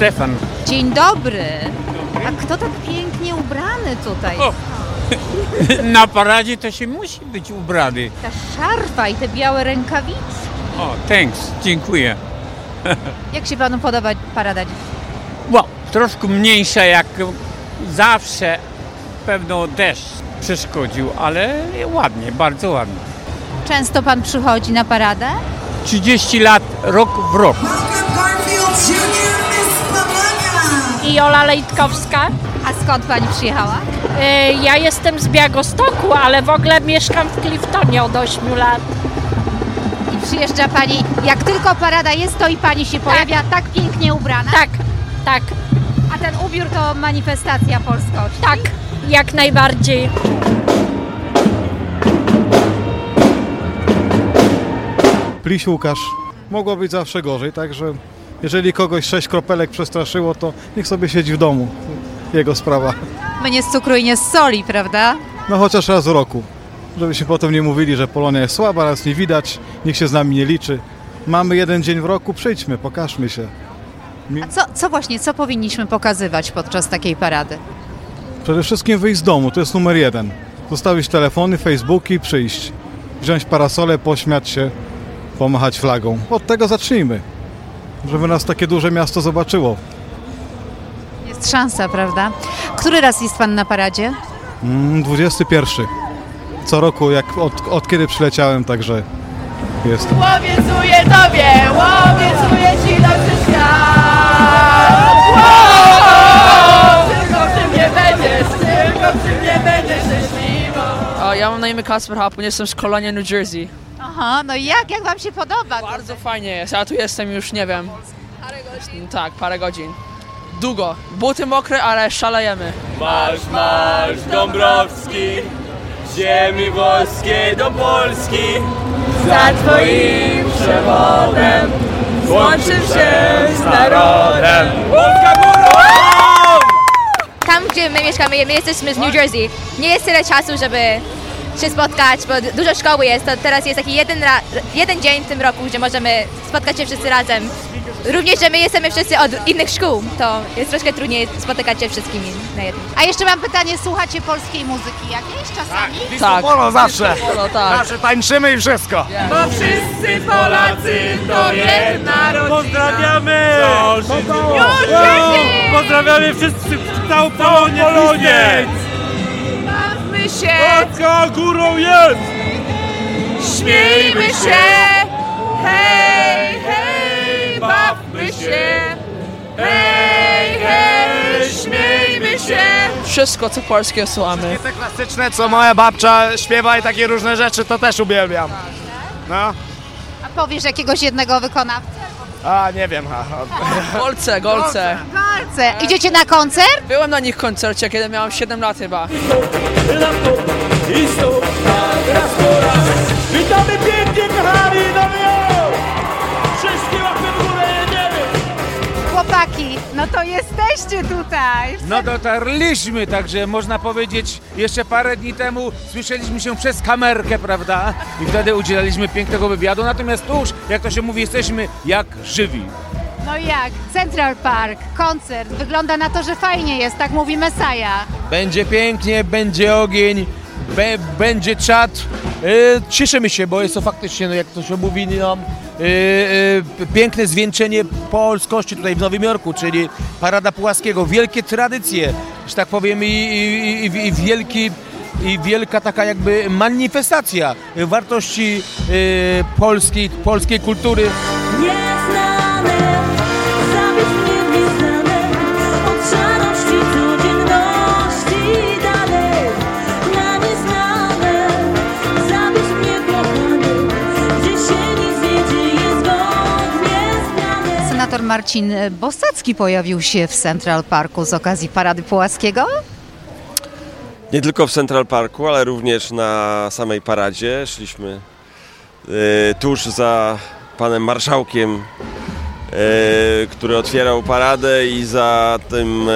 Stefan. Dzień dobry. A kto tak pięknie ubrany tutaj? O. Na paradzie to się musi być ubrany. Ta szarfa i te białe rękawice. O, thanks, dziękuję. Jak się panu podoba parada dziś? Troszkę mniejsza jak zawsze. Pewno deszcz przeszkodził, ale ładnie, bardzo ładnie. Często pan przychodzi na paradę? 30 lat, rok w rok. Jola Lejtkowska. A skąd pani przyjechała? Y, Ja jestem z Białegostoku, ale w ogóle mieszkam w Cliftonie od 8 lat. I przyjeżdża pani, jak tylko parada jest, to i pani się pojawia tak pięknie ubrana. Tak, tak, A ten ubiór to manifestacja polskości. tak, jak najbardziej. Pliś Łukasz. Mogło być zawsze gorzej, także jeżeli kogoś sześć kropelek przestraszyło, to niech sobie siedzi w domu. Jego sprawa. My nie z cukru i nie z soli, prawda? No chociaż raz w roku. Żeby się potem nie mówili, że Polonia jest słaba, raz nie widać, nikt się z nami nie liczy. Mamy jeden dzień w roku, przyjdźmy, pokażmy się. A co, co właśnie, co powinniśmy pokazywać podczas takiej parady? Przede wszystkim wyjść z domu, to jest numer jeden. Zostawić telefony, Facebooki przyjść. Wziąć parasole, pośmiać się, pomachać flagą. Od tego zacznijmy. Żeby nas takie duże miasto zobaczyło. Jest szansa, prawda? Który raz jest pan na paradzie? Mm, 21. Co roku, jak od, od kiedy przyleciałem, także jestem. Obiecuję tobie, obiecuję ci dobrze świat. Wow! Tylko przy mnie będziesz, tylko przy mnie będziesz szczęśliwą. O, ja mam na imię Kasper Hapun, jestem z Kolonia, New Jersey. Aha, no i jak? Jak wam się podoba? Bardzo fajnie jest, ja tu jestem już, nie wiem... Parę godzin. Tak, parę godzin. Długo. Buty mokre, ale szalejemy. Marsz, marsz Dąbrowski, z ziemi włoskiej do Polski. Za twoim przewodem złączył się z narodem. Polska górą! tam, gdzie my mieszkamy, my jesteśmy z New Jersey. Nie jest tyle czasu, żeby się spotkać, bo dużo szkoły jest, to teraz jest taki jeden, ra- jeden dzień w tym roku, gdzie możemy spotkać się wszyscy razem. Również, że my jesteśmy wszyscy od innych szkół, to jest troszkę trudniej spotykać się wszystkimi na jednym. A jeszcze mam pytanie, słuchacie polskiej muzyki jakiejś czasami? Tak. Polo zawsze. Tak. Zawsze tańczymy i wszystko. Bo wszyscy Polacy to jedna rodzina. Pozdrawiamy! Pozdrawiamy wszyscy, całą Polonię! Się, Polska górą jest! śmiejmy się. Hej, hej, bawmy się. Hej, hej, śmiejmy się. Wszystko, co polskie słuchamy. Te klasyczne, co moja babcia śpiewa i takie różne rzeczy, to też uwielbiam. No, A powiesz jakiegoś jednego wykonawcę? A nie wiem. A, a. Golce, golce. Palce. Idziecie na koncert? Byłem na nich koncercie, kiedy miałem 7 lat chyba. Witamy jesteście tutaj. No dotarliśmy, także można powiedzieć, jeszcze parę dni temu słyszeliśmy się przez kamerkę, prawda? I wtedy udzielaliśmy pięknego wywiadu, natomiast tu już, jak to się mówi, jesteśmy jak żywi. No jak? Central Park, koncert. Wygląda na to, że fajnie jest, tak mówi Mesaja. Będzie pięknie, będzie ogień, be, będzie czat. E, cieszymy się, bo jest to faktycznie, no jak to się mówi, no, e, e, piękne zwieńczenie polskości tutaj w Nowym Jorku, czyli Parada Pułaskiego. Wielkie tradycje, że tak powiem, i, i, i, i wielki i wielka taka jakby manifestacja wartości polskiej, polskiej kultury. Marcin Bosacki pojawił się w Central Parku z okazji Parady Pułaskiego. Nie tylko w Central Parku, ale również na samej paradzie. Szliśmy e, tuż za panem marszałkiem, e, który otwierał paradę i za tym e,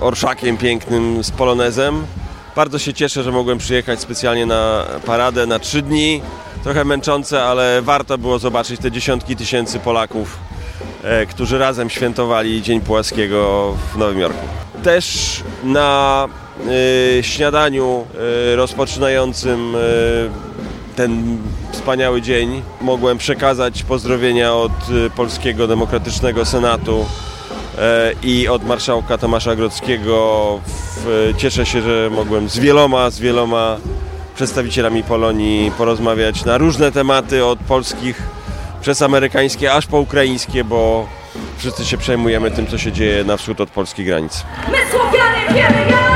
orszakiem pięknym z polonezem. Bardzo się cieszę, że mogłem przyjechać specjalnie na paradę na trzy dni. Trochę męczące, ale warto było zobaczyć te dziesiątki tysięcy Polaków którzy razem świętowali Dzień Pułaskiego w Nowym Jorku. Też na e, śniadaniu e, rozpoczynającym e, ten wspaniały dzień mogłem przekazać pozdrowienia od e, Polskiego Demokratycznego Senatu e, i od marszałka Tomasza Grodzkiego. Cieszę się, że mogłem z wieloma, z wieloma przedstawicielami Polonii porozmawiać na różne tematy, od polskich przez amerykańskie aż po ukraińskie, bo wszyscy się przejmujemy tym, co się dzieje na wschód od polskich granic. My Słowianie wiemy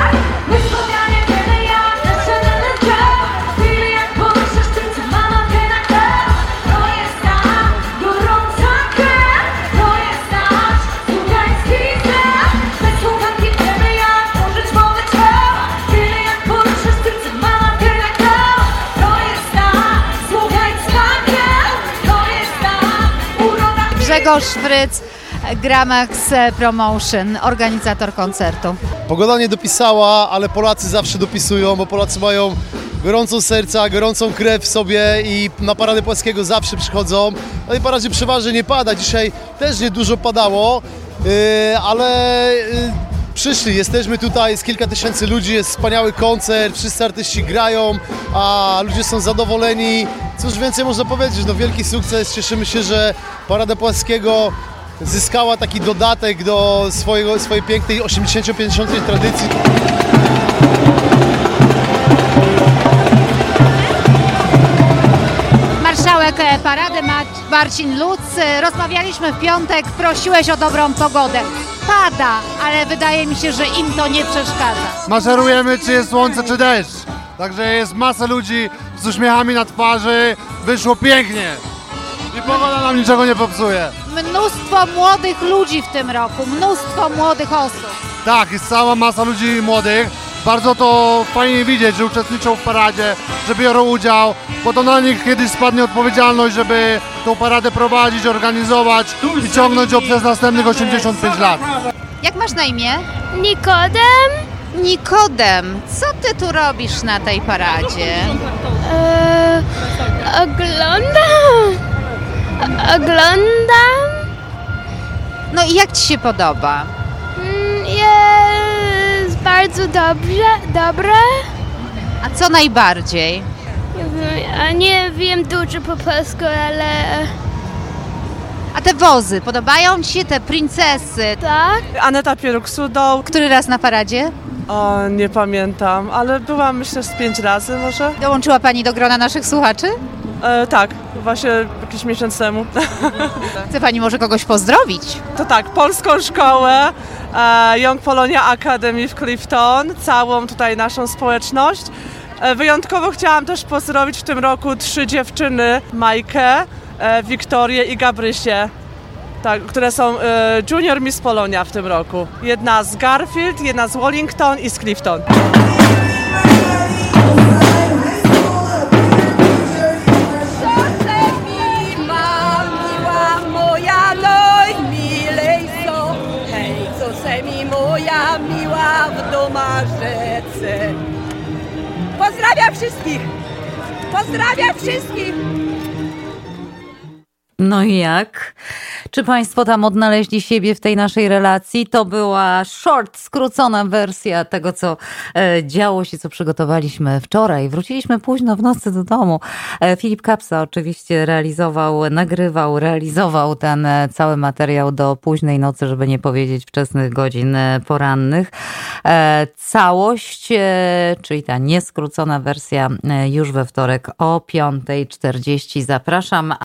Grzegorz Fryc, Gramax Promotion, organizator koncertu. Pogoda nie dopisała, ale Polacy zawsze dopisują, bo Polacy mają gorącą serca, gorącą krew w sobie i na Paradę Płaskiego zawsze przychodzą. Na tej paradzie przeważnie nie pada, dzisiaj też nie dużo padało, yy, ale yy, przyszli, jesteśmy tutaj, jest kilka tysięcy ludzi, jest wspaniały koncert, wszyscy artyści grają, a ludzie są zadowoleni. Cóż więcej można powiedzieć, no wielki sukces, cieszymy się, że Parada Płaskiego zyskała taki dodatek do swojego, swojej pięknej 80-50 tradycji. Marszałek e, Parady Ma- Marcin Luc. E, Rozmawialiśmy w piątek, prosiłeś o dobrą pogodę. Pada, ale wydaje mi się, że im to nie przeszkadza. Maszerujemy, czy jest słońce, czy deszcz. Także jest masa ludzi z uśmiechami na twarzy. Wyszło pięknie. I pogoda nam niczego nie popsuje. Mnóstwo młodych ludzi w tym roku, mnóstwo młodych osób. Tak, jest cała masa ludzi młodych. Bardzo to fajnie widzieć, że uczestniczą w paradzie, że biorą udział, bo to na nich kiedyś spadnie odpowiedzialność, żeby tą paradę prowadzić, organizować i ciągnąć ją przez następnych 85 lat. Jak masz na imię? Nikodem? Nikodem, co ty tu robisz na tej paradzie? E, oglądam. Oglądam. No i jak ci się podoba? Bardzo dobrze, dobre. A co najbardziej? A nie wiem dużo po polsku, ale A te wozy, podobają ci się te princesy? tak. Aneta Pieruk-Sudoł. Który raz na paradzie? O, nie pamiętam, ale byłam myślę z pięć razy może. Dołączyła pani do grona naszych słuchaczy? E, tak, właśnie jakiś miesiąc temu. Chce pani może kogoś pozdrowić? To tak, polską szkołę, e, Young Polonia Academy w Clifton, całą tutaj naszą społeczność. E, wyjątkowo chciałam też pozdrowić w tym roku trzy dziewczyny, Majkę, e, Wiktorię i Gabrysię. Tak, które są e, Junior Miss Polonia w tym roku. Jedna z Garfield, jedna z Wallington i z Clifton. Pozdrawiam wszystkich! Pozdrawiam wszystkich! No i jak? Czy Państwo tam odnaleźli siebie w tej naszej relacji? To była short, skrócona wersja tego, co e, działo się, co przygotowaliśmy wczoraj. Wróciliśmy późno w nocy do domu. E, Filip Kapsa oczywiście realizował, nagrywał, realizował ten e, cały materiał do późnej nocy, żeby nie powiedzieć wczesnych godzin porannych. Całość, czyli ta nieskrócona wersja już we wtorek o 5.40. Zapraszam.